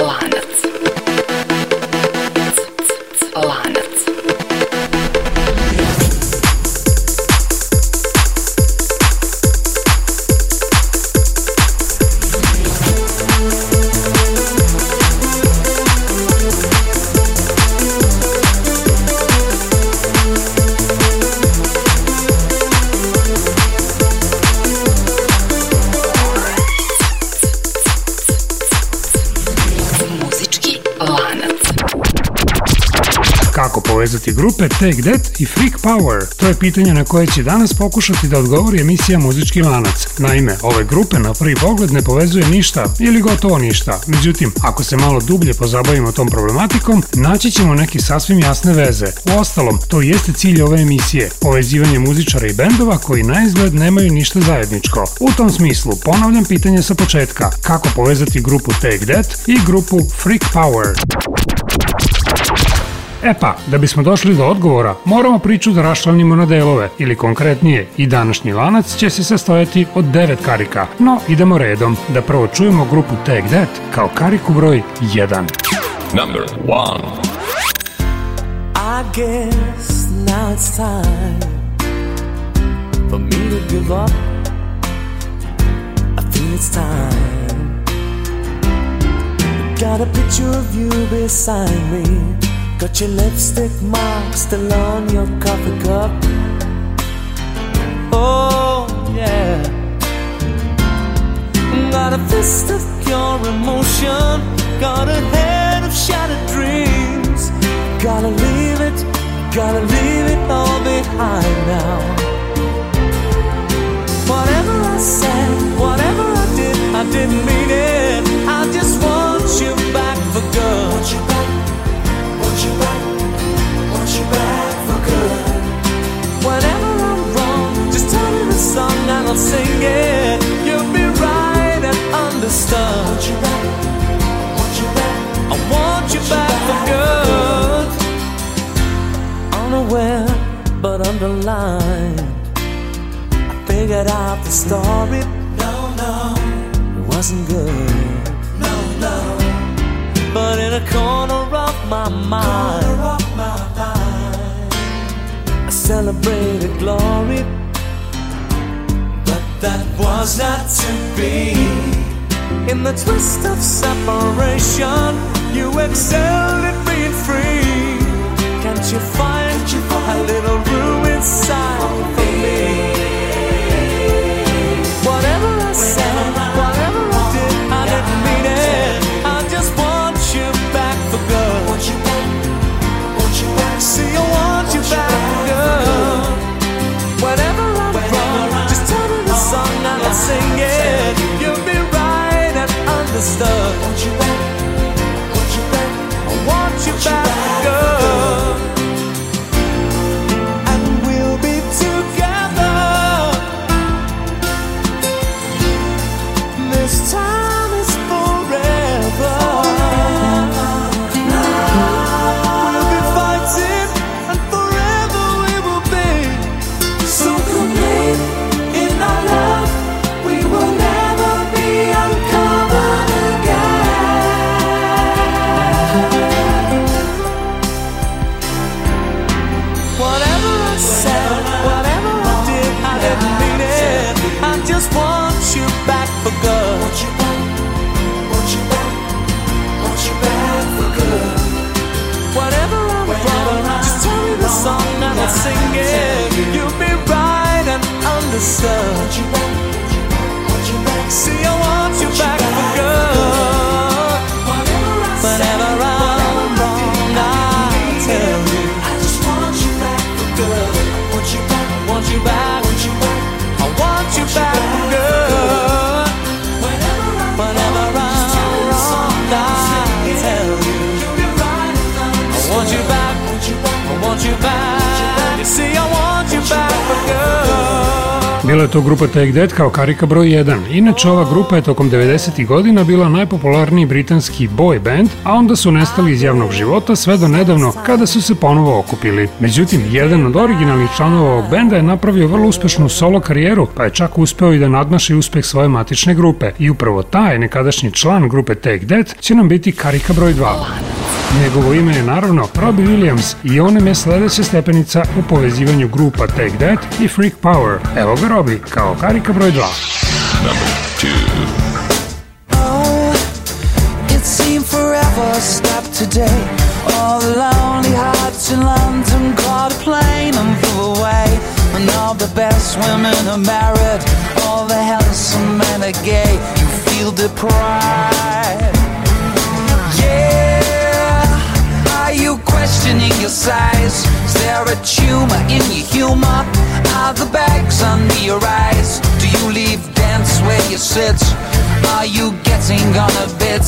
lot. slušati grupe Take That i Freak Power. To je pitanje na koje će danas pokušati da odgovori emisija Muzički lanac. Naime, ove grupe na prvi pogled ne povezuje ništa ili gotovo ništa. Međutim, ako se malo dublje pozabavimo tom problematikom, naći ćemo neke sasvim jasne veze. U ostalom, to jeste cilj ove emisije, povezivanje muzičara i bendova koji na izgled nemaju ništa zajedničko. U tom smislu, ponavljam pitanje sa početka, kako povezati grupu Take That i grupu Freak Power. E pa, da bismo došli do odgovora, moramo priču da raščlanimo na delove, ili konkretnije, i današnji lanac će se sastojati od devet karika. No, idemo redom, da prvo čujemo grupu Take That kao kariku broj 1. Number 1 I guess now it's time for me to give up. I feel it's time. Got a picture of you beside me. Got your lipstick mark still on your coffee cup. Oh, yeah. Got a fist of your emotion. Got a head of shattered dreams. Gotta leave it, gotta leave it all behind now. Whatever I said, whatever I did, I didn't mean it. I just want you back for good. I'll sing it. You'll be right and understood. I want you back. I want you back. I want you back for good. Unaware, but underlined. I figured out the story. No, no, it wasn't good. No, no. But in a corner of my mind, corner of my mind. I celebrated glory that was not to be. In the twist of separation, you excelled at being free. Can't you find, a little room inside? see I want you back for Bila je to grupa Take That kao karika broj 1. Inače, ova grupa je tokom 90. godina bila najpopularniji britanski boy band, a onda su nestali iz javnog života sve do nedavno kada su se ponovo okupili. Međutim, jedan od originalnih članova ovog benda je napravio vrlo uspešnu solo karijeru, pa je čak uspeo i da nadmaši uspeh svoje matične grupe. I upravo taj nekadašnji član grupe Take That će nam biti karika broj 2. Njegovo ime je naravno Robbie Williams i on im je sledeća stepenica u povezivanju grupa Take That i Freak Power. Evo ga Robbie, kao karika broj 2. Number 2 Oh, it seemed forever, stop today. All the lonely hearts in London caught a plane and flew away. And all the best women are married, all the handsome men are gay. You feel deprived. questioning your size. Is there a tumor in your humor? Are the bags under your eyes? Do you leave dance where you sit? Are you getting on a bit?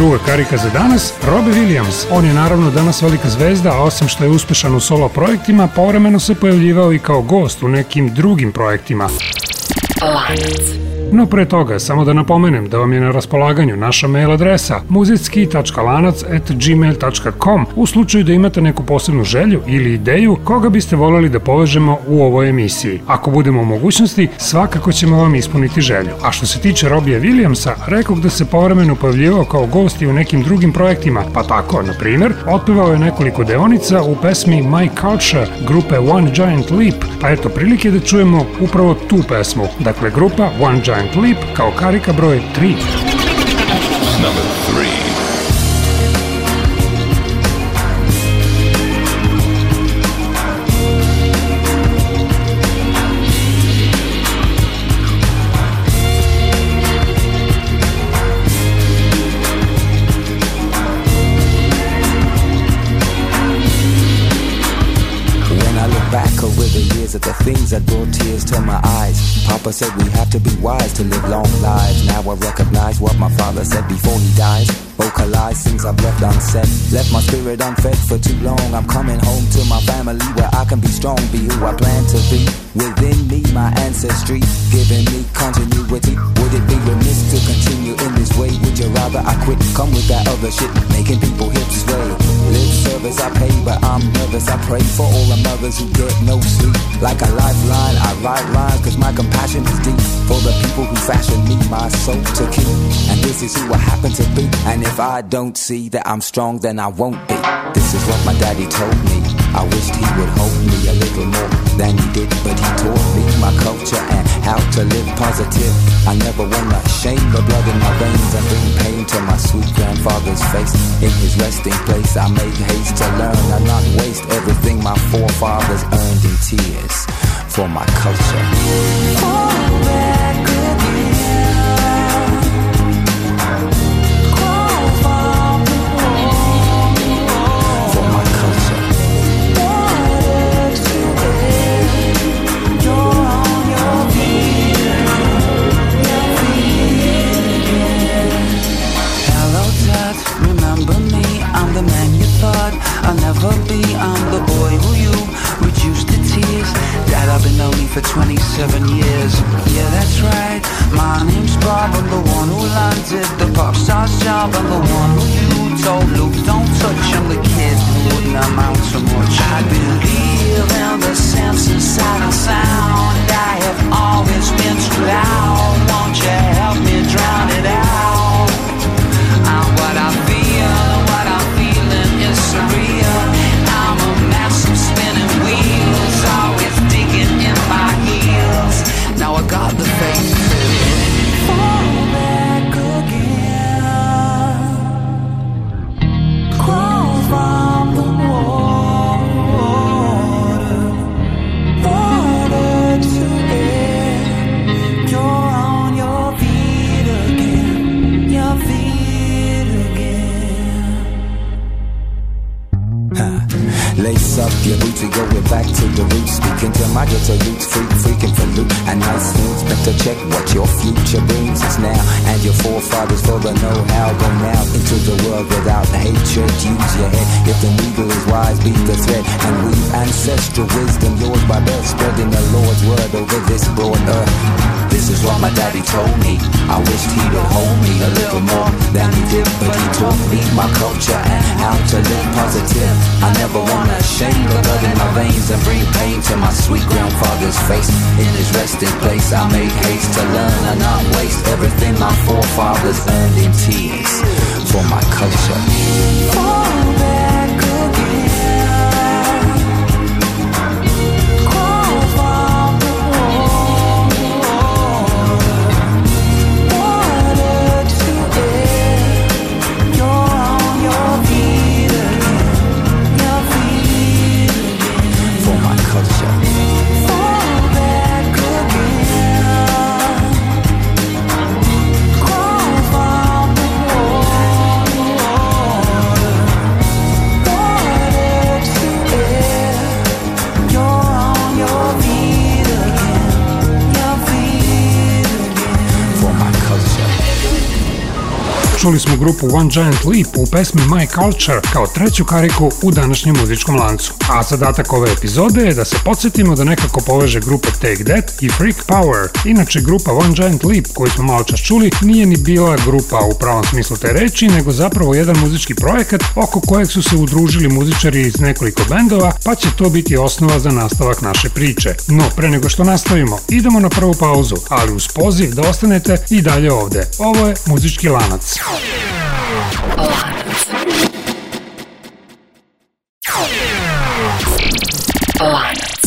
Druga karika za danas, Robbie Williams. On je naravno danas velika zvezda, a osim što je uspešan u solo projektima, povremeno se pojavljivao i kao gost u nekim drugim projektima. Lanac. No pre toga, samo da napomenem da vam je na raspolaganju naša mail adresa muzicki.lanac.gmail.com u slučaju da imate neku posebnu želju ili ideju koga biste voljeli da povežemo u ovoj emisiji. Ako budemo u mogućnosti, svakako ćemo vam ispuniti želju. A što se tiče Robija Williamsa, rekog da se povremeno pojavljivao kao gost i u nekim drugim projektima, pa tako, na primer, otpevao je nekoliko deonica u pesmi My Culture grupe One Giant Leap, pa eto prilike da čujemo upravo tu pesmu, dakle grupa One Giant and Clip Calcarica Broid 3. Number 3. things that brought tears to my eyes Papa said we have to be wise to live long lives. Now I recognize what my father said before he dies. Vocalize things I've left unsaid. Left my spirit unfed for too long. I'm coming home to my family where I can be strong, be who I plan to be. Within me, my ancestry, giving me continuity. Would it be remiss to continue in this way? Would you rather I quit? Come with that other shit, making people hips sway. Live service I pay, but I'm nervous. I pray for all the mothers who get no sleep. Like a lifeline, I write lines cause my compassion is deep. For the people who fashioned me, my soul to keep. And this is who I happen to be. And if I don't see that I'm strong, then I won't be. This is what my daddy told me. I wished he would hold me a little more than he did, but he taught me my culture and how to live positive. I never wanna shame the blood in my veins. and bring pain to my sweet grandfather's face. In his resting place, I make haste to learn and not waste everything my forefathers earned in tears for my culture. Oh. for I'm the boy who you reduced to tears Dad, I've been lonely for 27 years Yeah, that's right My name's Bob I'm the one who landed the pop star's job I'm the one who you told Luke don't touch I'm the kid who wouldn't amount to much I believe in the sense inside and sound I have always been too loud Won't you go going back to the roots. Speaking to my ghetto roots, freak, freaking for loot and nice things. Better check what your future brings. It's now and your forefathers for the know-how. Go now into the world without hatred. Use your head if the needle is wise. beat the thread and weave ancestral wisdom yours by birth, spreading the Lord's word over this broad earth. This is what my daddy told me. I wished he'd have hold me a little more than he did, but he taught me my culture and how to live positive. I never wanna shame the I bring pain to my sweet grandfather's face In his resting place I make haste to learn and not waste Everything my forefathers earned in tears For my culture Čuli smo grupu One Giant Leap u pesmi My Culture kao treću kariku u današnjem muzičkom lancu. A zadatak ove epizode je da se podsjetimo da nekako poveže grupe Take That i Freak Power. Inače, grupa One Giant Leap koju smo malo čas čuli nije ni bila grupa u pravom smislu te reči, nego zapravo jedan muzički projekat oko kojeg su se udružili muzičari iz nekoliko bendova, pa će to biti osnova za nastavak naše priče. No, pre nego što nastavimo, idemo na prvu pauzu, ali uz poziv da ostanete i dalje ovde. Ovo je Muzički lanac.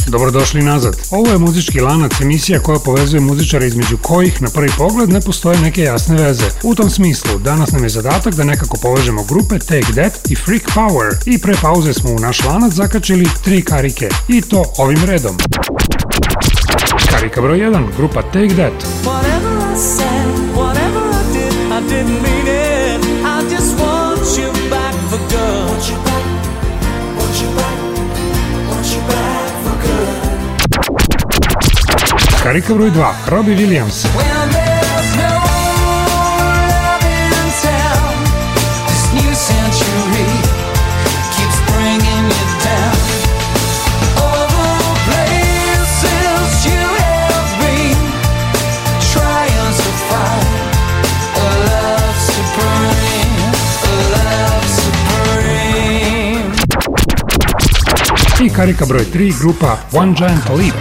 Dobrodošli nazad. Ovo je Muzički lanac, emisija koja povezuje muzičare između kojih na prvi pogled ne postoje neke jasne veze. U tom smislu, danas nam je zadatak da nekako povežemo grupe Take That i Freak Power i pre pauze smo u naš lanac zakačili tri karike. I to ovim redom. Karika broj 1, grupa Take That. Whatever I said, whatever I did, I didn't mean it. good. Want you back, want you back, want you back for good. Харькову 2. Робби Вильямс. We'll i karika broj 3 grupa One Giant Leap.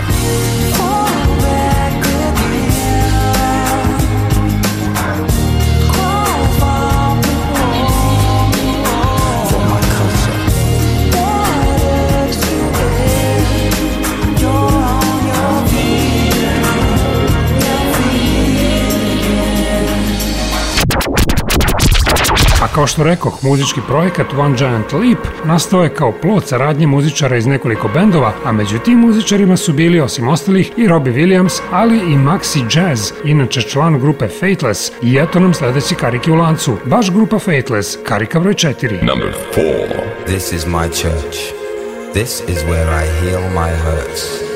A kao što rekoh, muzički projekat One Giant Leap nastao je kao plod saradnje muzičara iz nekoliko bendova, a među tim muzičarima su bili osim ostalih i Robbie Williams, ali i Maxi Jazz, inače član grupe Fateless, i eto nam sledeći karike u lancu, baš grupa Fateless, karika broj 4. Number 4. This is my church. This is where I heal my hurts.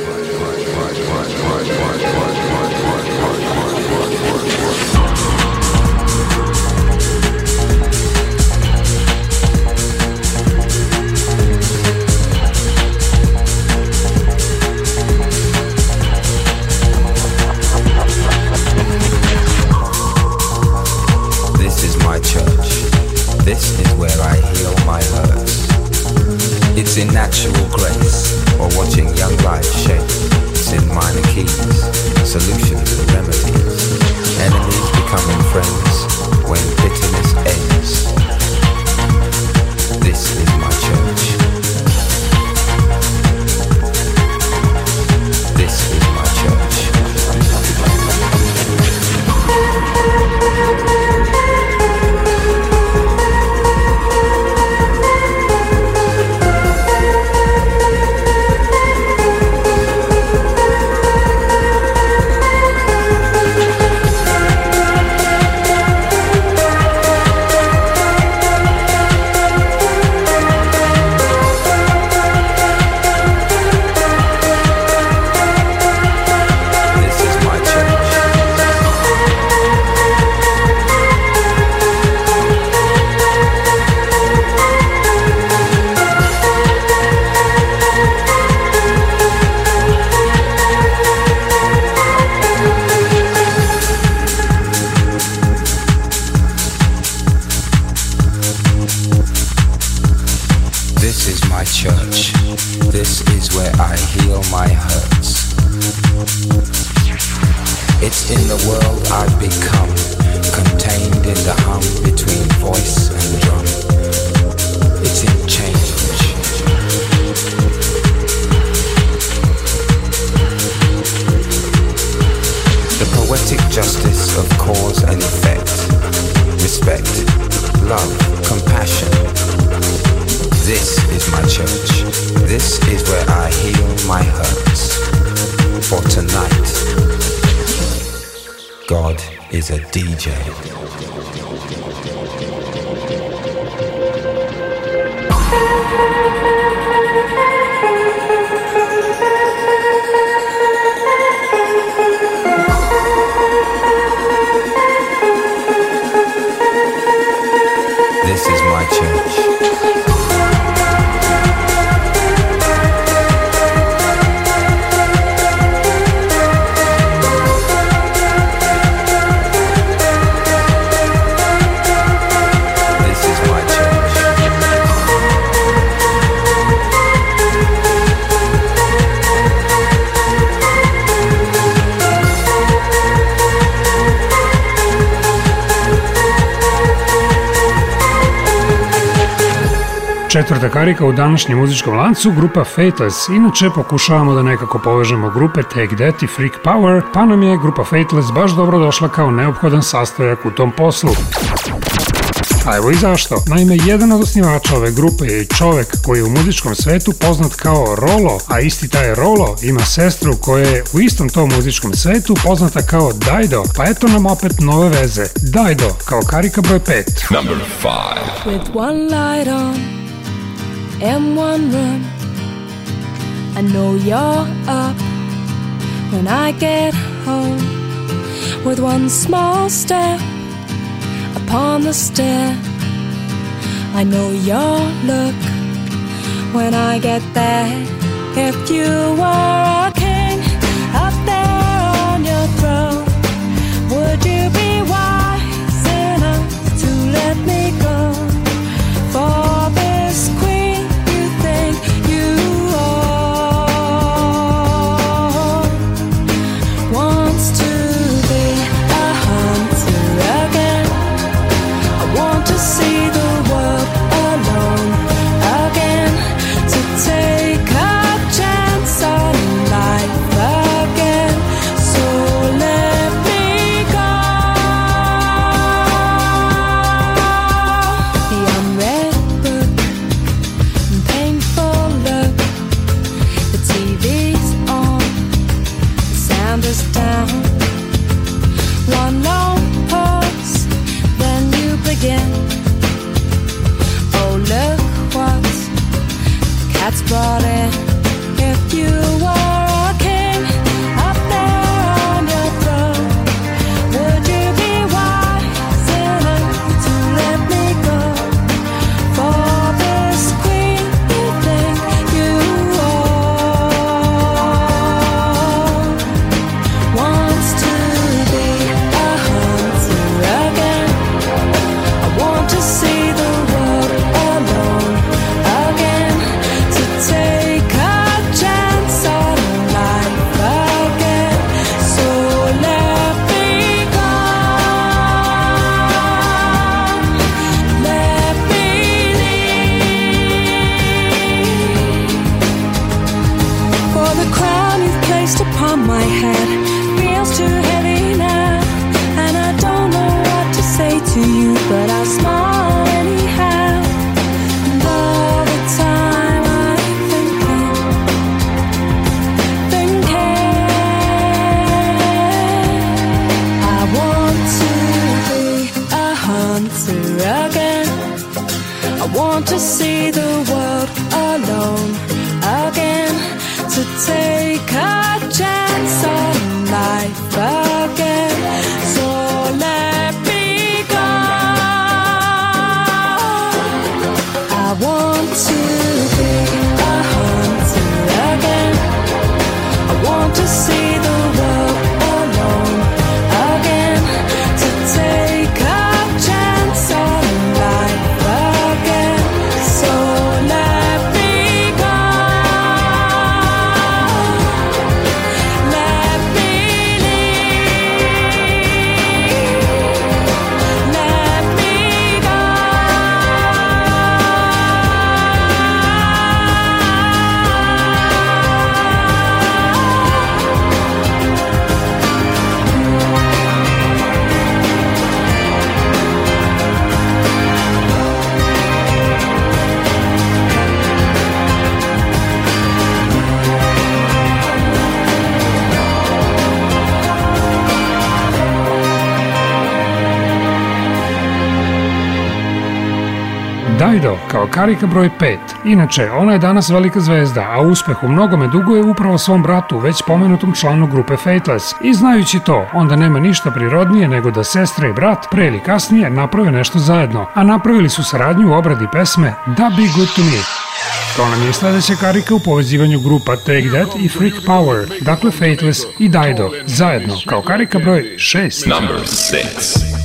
in natural grace or watching young life shape in minor keys, solutions and remedies, enemies becoming friends when bitterness ends. This is my choice. Četvrta karika u današnjem muzičkom lancu, grupa Fateless. Inače, pokušavamo da nekako povežemo grupe Take That i Freak Power, pa nam je grupa Fateless baš dobro došla kao neophodan sastojak u tom poslu. A evo i zašto. Naime, jedan od osnivača ove grupe je čovek koji je u muzičkom svetu poznat kao Rolo, a isti taj Rolo ima sestru koja je u istom tom muzičkom svetu poznata kao Dajdo, pa eto nam opet nove veze. Dajdo, kao karika broj 5. Number 5. With one light on in one room. I know you're up when I get home. With one small step upon the stair, I know your look when I get there. If you were a karika broj 5. Inače, ona je danas velika zvezda, a uspeh u mnogome duguje upravo svom bratu, već pomenutom članu grupe Fateless. I znajući to, onda nema ništa prirodnije nego da sestra i brat, pre ili kasnije, naprave nešto zajedno, a napravili su saradnju u obradi pesme Da Be Good To Me. To nam je sledeća karika u povezivanju grupa Take That i Freak Power, dakle Fateless i Dido, zajedno, kao karika broj 6. Number 6.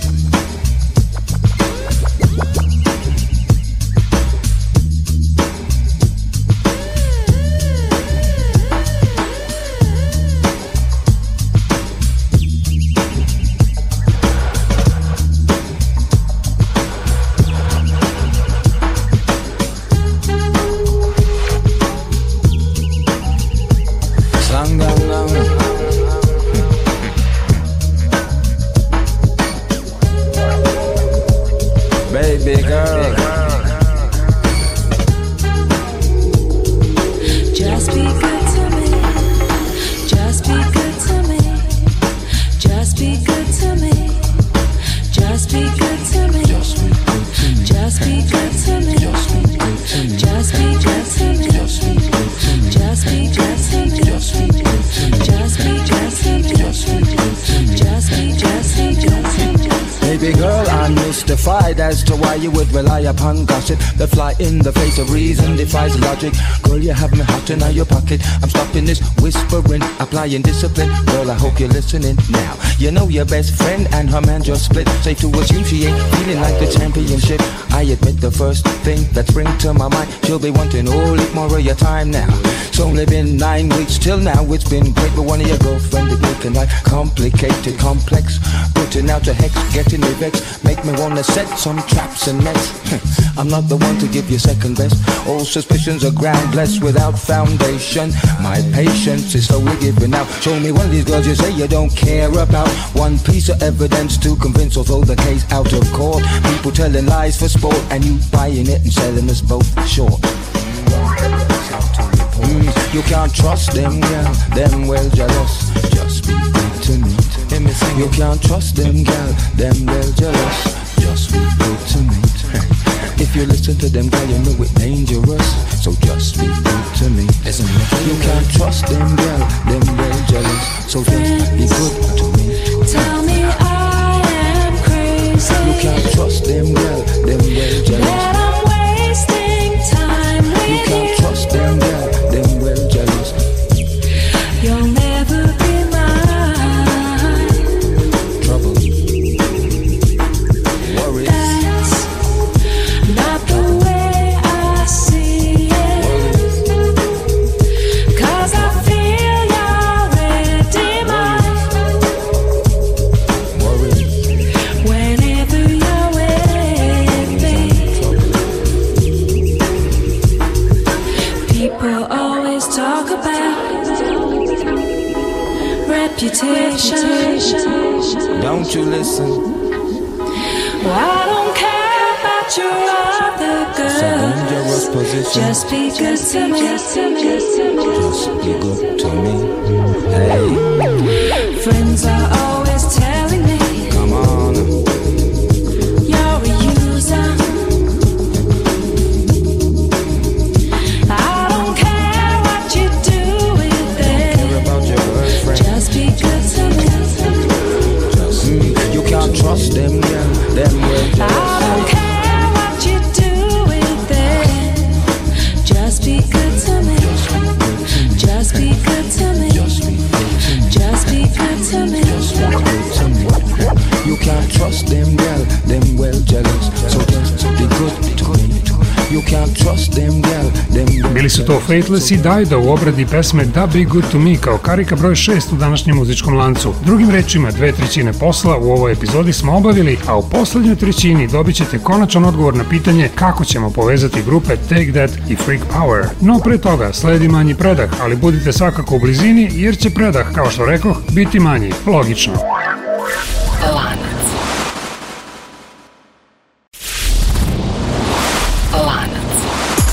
that fly in the face of reason, defies logic. Girl, you have me hot in your pocket. I'm stopping this whispering, applying discipline. Girl, I hope you're listening now. You know your best friend and her man just split. Safe to assume she ain't feeling like the championship. I admit the first thing that spring to my mind, she'll be wanting all oh, more of your time now. It's only been nine weeks till now. It's been great, but one of your girlfriends is looking like complicated, complex. Putting out your hex, getting me make me wanna set some traps and nets. I'm not the one to give you second best. All suspicions are groundless without foundation. My patience is slowly giving out. Show me one of these girls you say you don't care about. One piece of evidence to convince or throw the case out of court. People telling lies for sport, and you buying it and selling us both short. Mm, you can't trust them girl. them well jealous. Just be good to me. You can't trust them, girl, them well jealous. Just be good to me. If you listen to them, girl, you know it's dangerous. So just be good to me. Listen, you can't trust them, girl. Them real jealous. So just be good to me. Tell me I am crazy. You can't trust them, girl. Them real jealous. won't you listen? Well, I don't care about your other girls. Just be good to me. Just be good to me. Hey. Friends are always Faithless i Dajda u obradi pesme Da Be Good To Me kao karika broj 6 u današnjem muzičkom lancu. Drugim rečima, dve trećine posla u ovoj epizodi smo obavili, a u poslednjoj trećini dobit ćete konačan odgovor na pitanje kako ćemo povezati grupe Take That i Freak Power. No pre toga sledi manji predah, ali budite svakako u blizini jer će predah, kao što rekoh, biti manji. Logično.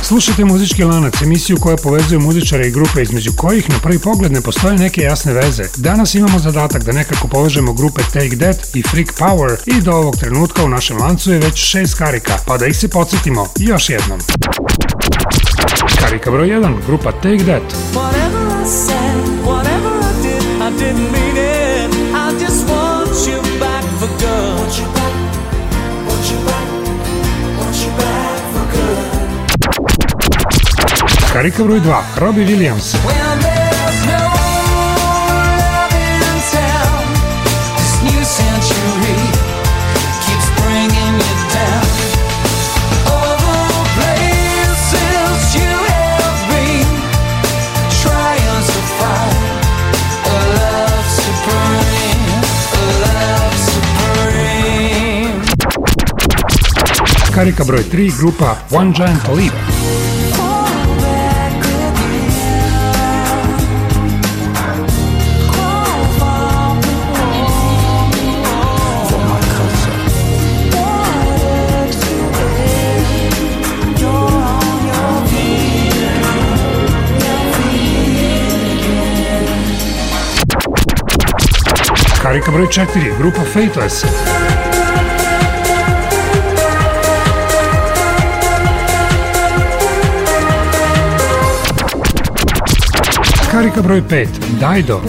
Slušajte muzički lanac, emisiju koja povezuje muzičare i grupe između kojih na prvi pogled ne postoje neke jasne veze. Danas imamo zadatak da nekako povežemo grupe Take That i Freak Power i do ovog trenutka u našem lancu je već šest karika, pa da ih se podsjetimo još jednom. Karika broj 1, grupa Take That. Whatever I said, whatever I did, I didn't mean it. Хариков 2, Робби Вильямс. Карика Брой 3 группа One Giant Leap. Karika broj 4, grupa Faithless. Karika broj 5, Dajdo.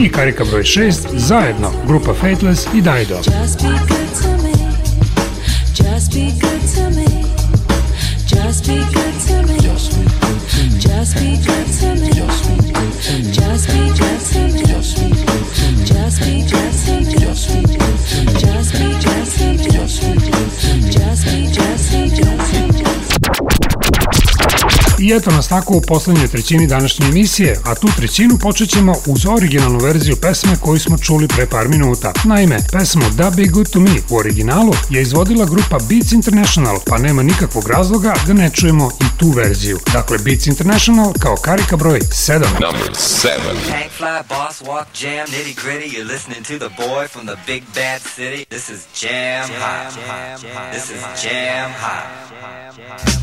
i Karika broj 6 zajedno grupa Faithless i Dido. Just be good to me. Just be good to me. Just be good to me. Just be good to me. Just be good to me. Just be good to me. Just be good to me. Just be good to me. Just be good to me. Just be good to me. I eto nas tako u poslednjoj trećini današnje emisije, a tu trećinu počet ćemo uz originalnu verziju pesme koju smo čuli pre par minuta. Naime, pesmu Da Be Good To Me u originalu je izvodila grupa Beats International, pa nema nikakvog razloga da ne čujemo i tu verziju. Dakle, Beats International kao karika broj 7. Number 7. Hang fly, boss, walk, jam, nitty gritty, you're listening to the boy from the big bad city. This is jam, jam hot, jam, hot. this is jam hot. Jam, hot.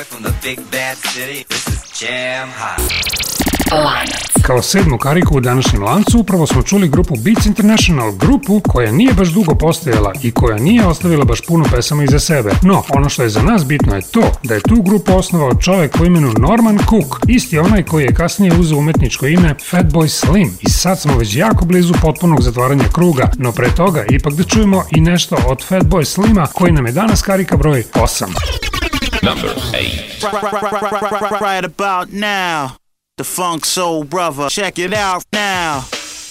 boy from the big bad city. This is Jam Hot. Kao sedmu kariku u današnjem lancu upravo smo čuli grupu Beats International, grupu koja nije baš dugo postojala i koja nije ostavila baš puno pesama iza sebe. No, ono što je za nas bitno je to da je tu grupu osnovao čovek po imenu Norman Cook, isti onaj koji je kasnije uzeo umetničko ime Fatboy Slim i sad smo već jako blizu potpunog zatvaranja kruga, no pre toga ipak da čujemo i nešto od Fatboy Slima koji nam je danas karika broj 8. Number 8. Right about now. The Funk Soul Brother. Check it out now.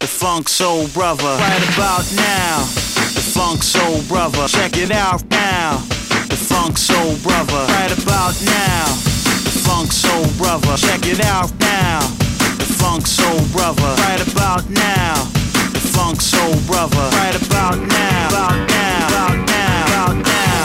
The Funk Soul Brother. Right about now. The Funk Soul Brother. Check it out now. The Funk Soul Brother. Right about now. The Funk Soul Brother. Check it out now. The Funk Soul Brother. Right about now. The Funk Soul Brother. Right about now. About now. About now. About now.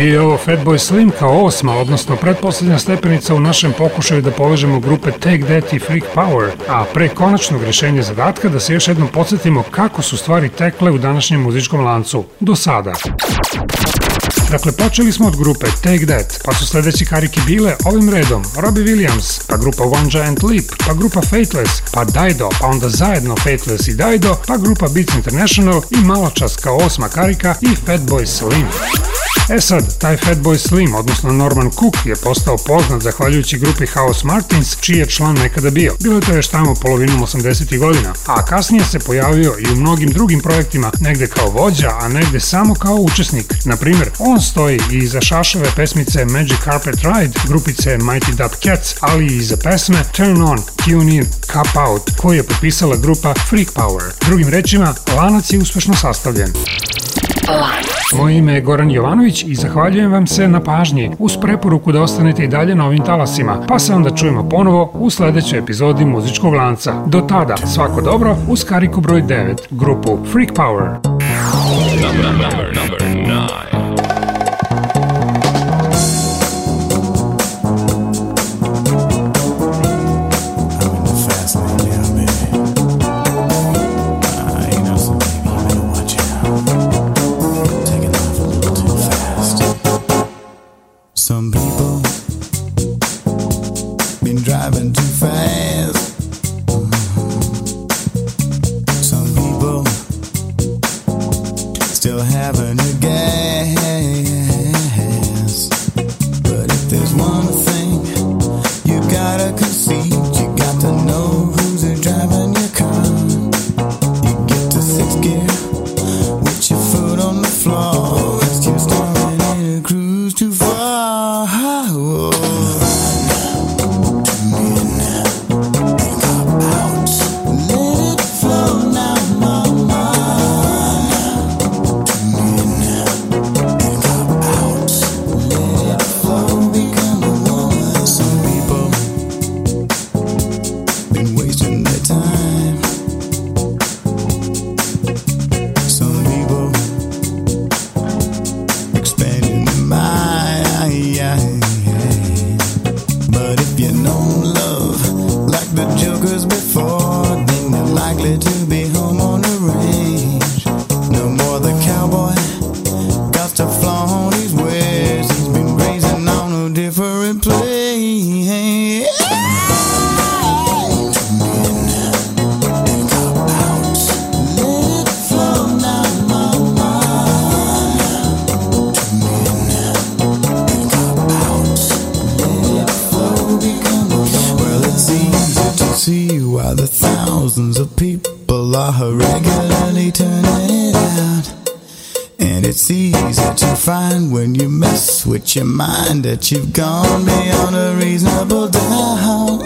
Bio je ovo Fatboy Slim kao osma, odnosno pretposlednja stepenica u našem pokušaju da povežemo grupe Take That i Freak Power, a pre konačnog rešenja zadatka da se još jednom podsjetimo kako su stvari tekle u današnjem muzičkom lancu. Do sada. Dakle, počeli smo od grupe Take That, pa su sledeći karike bile ovim redom Robbie Williams, pa grupa One Giant Leap, pa grupa Fateless, pa Dido, pa onda zajedno Fateless i Dido, pa grupa Beats International i malo čas kao osma karika i Fatboy Slim. E sad, taj Fatboy Slim, odnosno Norman Cook, je postao poznat zahvaljujući grupi House Martins, čiji je član nekada bio. Bilo to još tamo polovinom 80. godina, a kasnije se pojavio i u mnogim drugim projektima, negde kao vođa, a negde samo kao učesnik. Naprimjer, on on stoji i iza šašave pesmice Magic Carpet Ride, grupice Mighty Dub Cats, ali i za pesme Turn On, Tune In, Cup Out, koju je potpisala grupa Freak Power. Drugim rečima, lanac je uspešno sastavljen. Moje ime je Goran Jovanović i zahvaljujem vam se na pažnji uz preporuku da ostanete i dalje na ovim talasima, pa se onda čujemo ponovo u sledećoj epizodi Muzičkog lanca. Do tada, svako dobro uz Kariku broj 9, grupu Freak Power. Number, number, number nine. your mind that you've gone beyond a reasonable doubt.